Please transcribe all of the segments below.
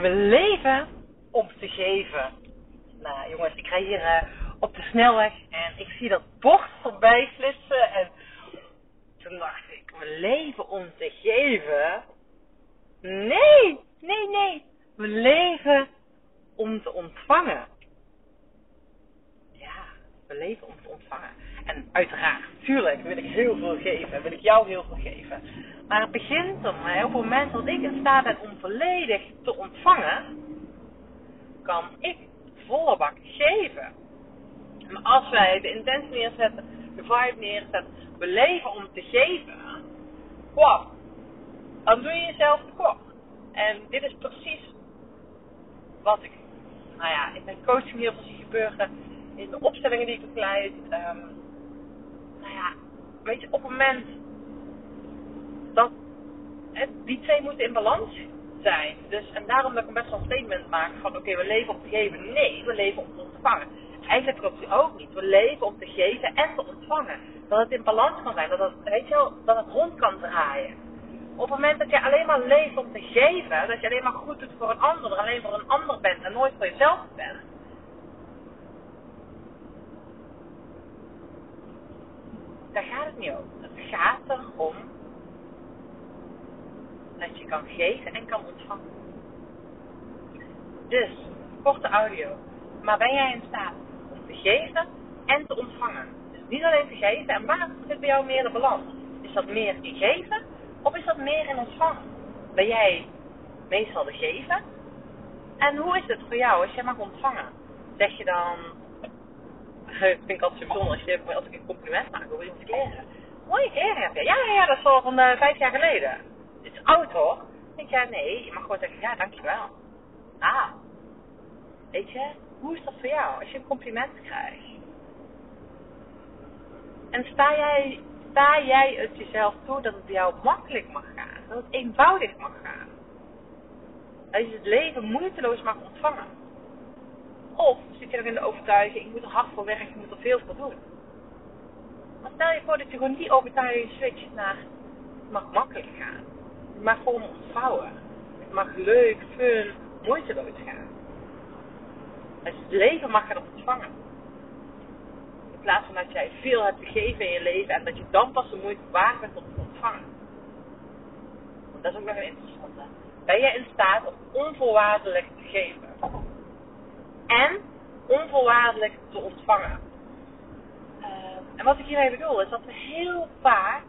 We leven om te geven. Nou jongens, ik rij hier uh, op de snelweg en ik zie dat bord voorbij flitsen. En toen dacht ik, we leven om te geven. Nee, nee, nee. We leven om te ontvangen. Om te ontvangen. En uiteraard, tuurlijk wil ik heel veel geven. Wil ik jou heel veel geven. Maar het begint er mij op het moment dat ik in staat ben om volledig te ontvangen, kan ik volle bak geven. Maar als wij de intentie neerzetten, de vibe neerzetten, we leven om te geven, wow, dan doe je jezelf tekort. En dit is precies wat ik, nou ja, in mijn coaching heel veel zie gebeuren, in de opstellingen die ik begeleid. Um, nou ja, weet je, op het moment dat die twee moeten in balans zijn. Dus, en daarom dat ik best wel een statement maak van oké, we leven om te geven. Nee, we leven om te ontvangen. Eigenlijk klopt ook niet. We leven om te geven en te ontvangen. Dat het in balans kan zijn, dat het, weet je wel, dat het rond kan draaien. Op het moment dat je alleen maar leeft om te geven, dat je alleen maar goed doet voor een ander, alleen voor een ander bent en nooit voor jezelf bent. Het gaat erom dat je kan geven en kan ontvangen. Dus, korte audio. Maar ben jij in staat om te geven en te ontvangen? Dus niet alleen te geven, en waar zit bij jou meer de balans? Is dat meer in geven of is dat meer in ontvangen? Ben jij meestal de geven? En hoe is het voor jou als jij mag ontvangen? Zeg je dan, ik vind het altijd zo als, je, als ik een compliment maak over iemands kleren. Mooie kleren heb je. Ja, ja, dat is al van uh, vijf jaar geleden. Het is oud hoor. Dan denk je, nee, je mag gewoon zeggen, ja, dankjewel. Ah. Weet je, hoe is dat voor jou als je een compliment krijgt? En sta jij, sta jij het jezelf toe dat het jou makkelijk mag gaan? Dat het eenvoudig mag gaan? Dat je het leven moeiteloos mag ontvangen? Zit je nog in de overtuiging, ik moet er hard voor werken, ik moet er veel voor doen? Maar stel je voor dat je gewoon die overtuiging switcht naar, het mag makkelijk gaan. Het mag gewoon ontvouwen. Het mag leuk, fun, moeiteloos gaan. Het leven mag gaan ontvangen. In plaats van dat jij veel hebt gegeven in je leven en dat je dan pas de moeite waard bent om te ontvangen. Dat is ook nog een interessante. Ben je in staat om onvoorwaardelijk te geven? En onvoorwaardelijk te ontvangen. Uh, en wat ik hiermee bedoel is dat we heel vaak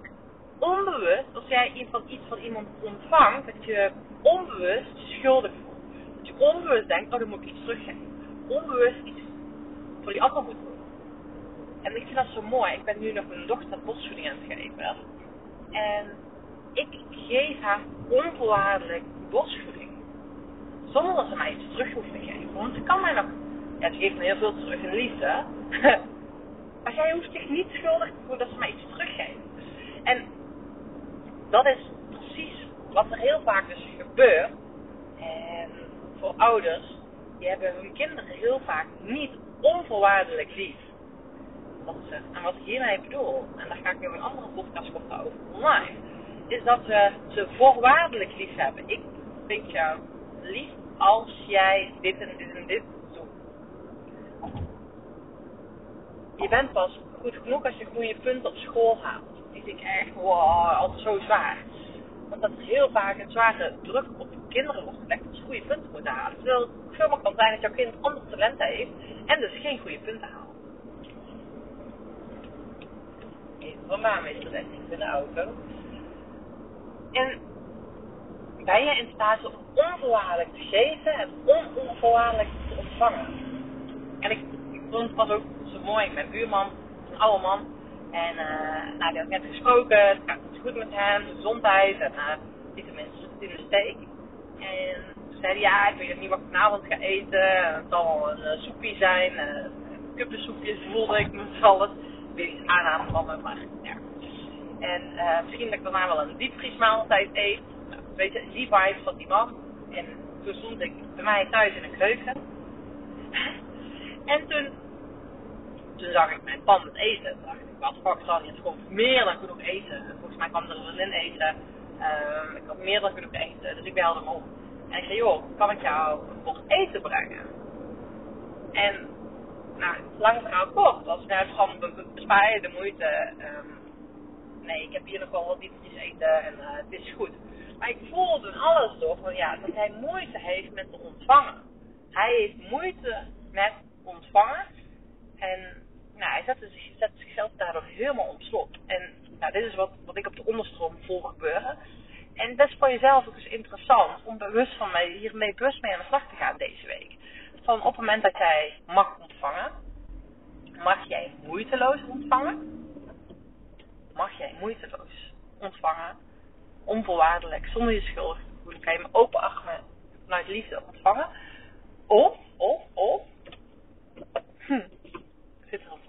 onbewust, als jij iets van iemand ontvangt, dat je onbewust schuldig voelt. Dat je onbewust denkt, oh dan moet ik iets teruggeven. Onbewust iets voor die ander moet doen. En ik vind dat zo mooi. Ik ben nu nog mijn dochter bosvoeding aan het geven. En ik geef haar onvoorwaardelijk bosvoeding. Zonder dat ze mij iets terug hoeft te geven. Want ze kan mij nog, ja, ze geeft me heel veel terug in liefde. maar jij hoeft zich niet schuldig te voelen dat ze mij iets teruggeeft. En dat is precies wat er heel vaak dus gebeurt. En voor ouders, die hebben hun kinderen heel vaak niet onvoorwaardelijk lief. Is het. En wat ik hiermee bedoel, en daar ga ik in een andere podcast over online, is dat ze ze voorwaardelijk lief hebben. Ik vind jou lief als jij dit en dit en dit doet. Je bent pas goed genoeg als je goede punten op school haalt. Die vind ik echt, wow, altijd zo zwaar. Want dat is heel vaak een zware druk op de kinderen wordt gelegd ze goede punten moeten halen. Terwijl het veel kan zijn dat jouw kind andere talenten heeft en dus geen goede punten haalt. Even mij is er in de auto. En ben je in staat om onvoorwaardelijk te geven en onvoorwaardelijk te ontvangen? En ik, ik vond het ook mooi. Mijn buurman, een oude man, en uh, nou, die had net gesproken, het gaat goed met hem, gezondheid en uh, tenminste in de steek. En toen zei hij, ja, ik weet niet wat ik vanavond ga eten. Het zal een uh, soepje zijn, uh, kuppensoepjes voelde ik met alles. Weer iets aanname van me, maar ja. En misschien dat ik daarna wel een diepvriesmaaltijd eet. Nou, weet je, die vibe van die man. En toen stond ik bij mij thuis in de keuken. en toen, toen zag ik mijn pan met eten. Dacht ik, wat fuck zal je gewoon meer dan genoeg eten. Volgens mij kwam er een vriendin eten. Uh, ik had meer dan genoeg eten. Dus ik belde hem op. En ik zei, joh, kan ik jou een eten brengen? En, nou, lang verhaal kort. Als nou van, bespaar je de moeite. Ehm, nee, ik heb hier nog wel wat dieetjes eten en uh, het is goed. Maar ik voelde toen alles door van, ja, dat hij moeite heeft met te ontvangen. Hij heeft moeite met ontvangen. En nou, hij zette zichzelf daardoor helemaal op slot. En nou, dit is wat, wat ik op de onderstroom voel gebeuren. En is voor jezelf ook eens interessant om bewust van mij, hiermee bewust mee aan de slag te gaan deze week. Van op het moment dat jij mag ontvangen, mag jij moeiteloos ontvangen. Mag jij moeiteloos ontvangen, onvoorwaardelijk, zonder je schuldig te voelen, kan je me open armen vanuit liefde ontvangen. Of, of, of, hm,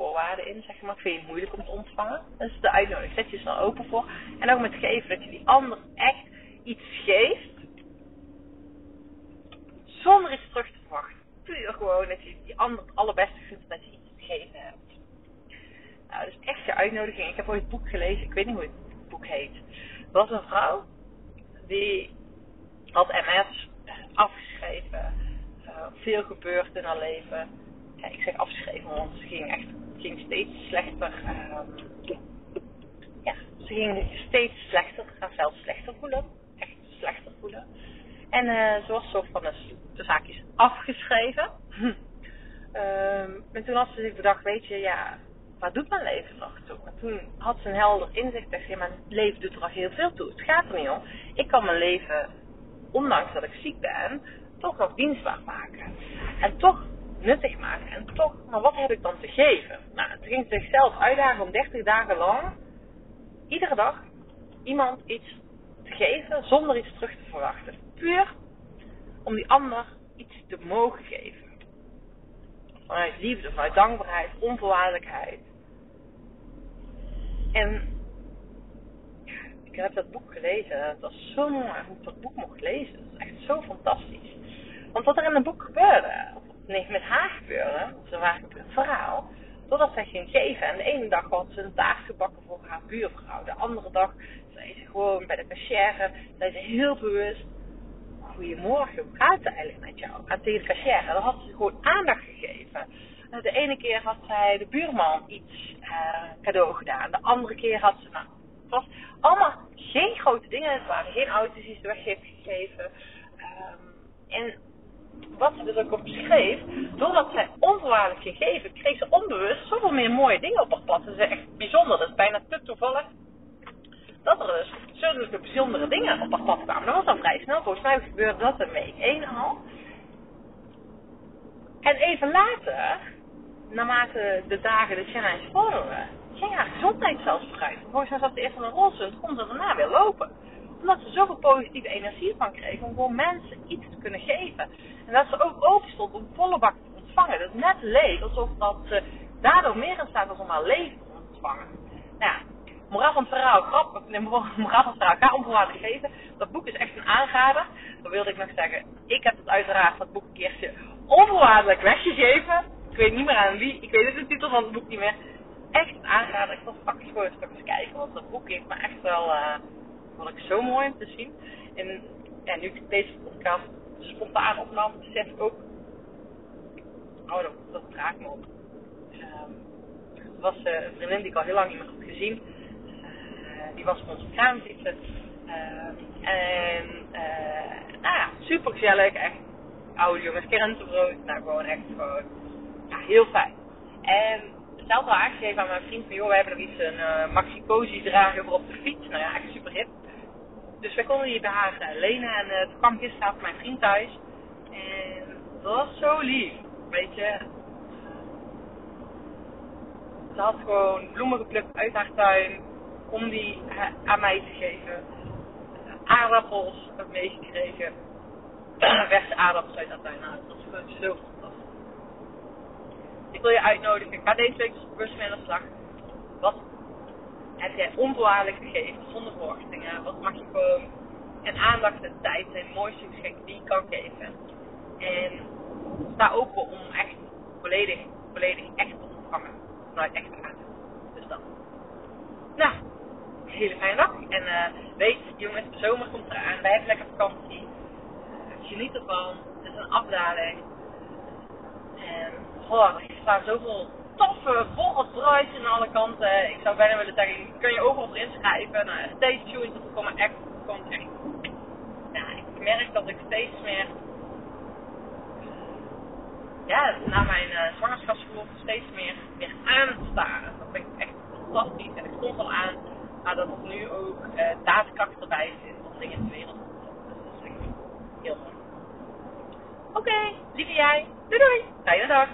zit er een voorwaarde in, zeg maar. Vind je het moeilijk om te ontvangen? Is de uitnodiging. Zet je er open voor. En ook met geven, dat je die ander echt iets geeft. Zonder iets terug te verwachten. Puur gewoon dat je die ander het allerbeste vindt dat je iets te geven hebt. Nou, is echt je uitnodiging. Ik heb ooit het boek gelezen. Ik weet niet hoe het boek heet. Er was een vrouw die had MS afgeschreven. Uh, veel gebeurd in haar leven ja, ik zeg afgeschreven, want ze ging echt ging steeds slechter. Uh, ja, ze ging steeds slechter, haar zelf slechter voelen. Echt slechter voelen. En uh, ze was zo van de, zaakjes afgeschreven. uh, en toen had ze zich bedacht, weet je, ja, wat doet mijn leven nog toe? En toen had ze een helder inzicht. Dacht, ja, mijn leven doet er nog heel veel toe. Het gaat er niet om. Ik kan mijn leven, ondanks dat ik ziek ben, toch nog dienstbaar maken. En toch nuttig maken. En toch, maar wat heb ik dan te geven? Nou, het ging zichzelf uitdagen om 30 dagen lang, iedere dag, iemand iets te geven zonder iets terug te verwachten. Puur om die ander iets te mogen geven. Vanuit liefde, vanuit dankbaarheid, onvoorwaardelijkheid. En ik heb dat boek gelezen. Het was zo mooi hoe ik dat boek mocht lezen. Het is echt zo fantastisch. Want wat er in het boek gebeurde, nee, met haar gebeuren, ze waren een verhaal, totdat zij ging geven. En de ene dag had ze een taart gebakken voor haar buurvrouw. De andere dag zei ze gewoon bij de cashier, zei ze heel bewust, goedemorgen, hoe gaat het eigenlijk met jou? Tegen de dan had ze gewoon aandacht gegeven. De ene keer had zij de buurman iets uh, cadeau gedaan. De andere keer had ze, nou, het was allemaal geen grote dingen. Het waren geen auto's die ze weg heeft gegeven. Um, en wat ze dus ook op schreef, doordat zij onvoorwaardelijk gegeven, kreeg ze onbewust zoveel meer mooie dingen op haar pad. Dat is echt bijzonder, dat is bijna te toevallig. Dat er dus zulke bijzondere dingen op haar pad kwamen. Dat was dan vrij snel, volgens mij gebeurde dat een week al. En even later, naarmate de dagen de challenge vorderden, ging haar gezondheid zelfs vooruit. Volgens mij zat ze eerst een rolstoel en kon ze daarna weer lopen omdat ze zoveel positieve energie van kreeg om gewoon mensen iets te kunnen geven. En dat ze ook open stond om volle bak te ontvangen. Dat net leek alsof dat ze daardoor meer in staat was om haar leven te ontvangen. Nou ja, moraal van het verhaal, grappig. Nee, moraal van het verhaal, ga onvoorwaardelijk geven. Dat boek is echt een aanrader. Dan wilde ik nog zeggen, ik heb het uiteraard, dat boek een keertje onvoorwaardelijk weggegeven. Ik weet niet meer aan wie, ik weet de titel van het boek niet meer. Echt een aanrader. Ik was fucking gewoon eens kijken, want dat boek heeft me echt wel... Uh, vond ik zo mooi om te zien. En ja, nu ik deze podcast spontaan opnam, besef ik ook. Oh, dat, dat raakt me op. Um, was uh, een vriendin die ik al heel lang niet meer had gezien. Uh, die was van ons gaan zitten. Uh, en uh, nou ja, super gezellig. Echt oude jongens krentenbrood. Nou, gewoon echt gewoon ja, heel fijn. En zelf al aangegeven aan mijn vriend van, joh, we hebben nog iets, een uh, maxi cozy dragen voor op de fiets. Nou ja, echt super hip. Dus wij konden hier bij haar uh, lenen en uh, toen kwam gisteravond mijn vriend thuis. En dat was zo lief, weet je. Ze had gewoon bloemen geplukt uit haar tuin om die aan mij te geven. Aardappels heb meegekregen. Verse aardappels uit haar tuin. Nou, dat was gewoon zo. Ik wil je uitnodigen. Ga deze week dus bewust mee aan de slag. Wat heb jij onvoorwaardelijk gegeven, zonder verwachtingen. Wat mag je gewoon en aandacht en tijd zijn het mooiste geschenk die je kan geven. En sta open om echt volledig, volledig echt te ontvangen. Vanuit echt aandacht. Dus dat. Nou, hele fijne dag. En uh, weet, jongens, de zomer komt eraan. Wij hebben lekker vakantie. geniet ervan. Het is een afdaling. En oh, er staan zoveel toffe, drives aan alle kanten. Ik zou bijna willen zeggen, kun je overal inschrijven. Nou, stay tuned, er komen echt, komt echt. Ik merk dat ik steeds meer, ja, na mijn uh, zwangerschapsverlof steeds meer, meer aansta. Dat vind ik echt fantastisch. En ik stond al aan, maar dat er nu ook uh, daadkracht erbij zit om dingen in de wereld te. Dus dat is echt heel mooi. Oké, lieve jij. Doei doei. Fijne dag.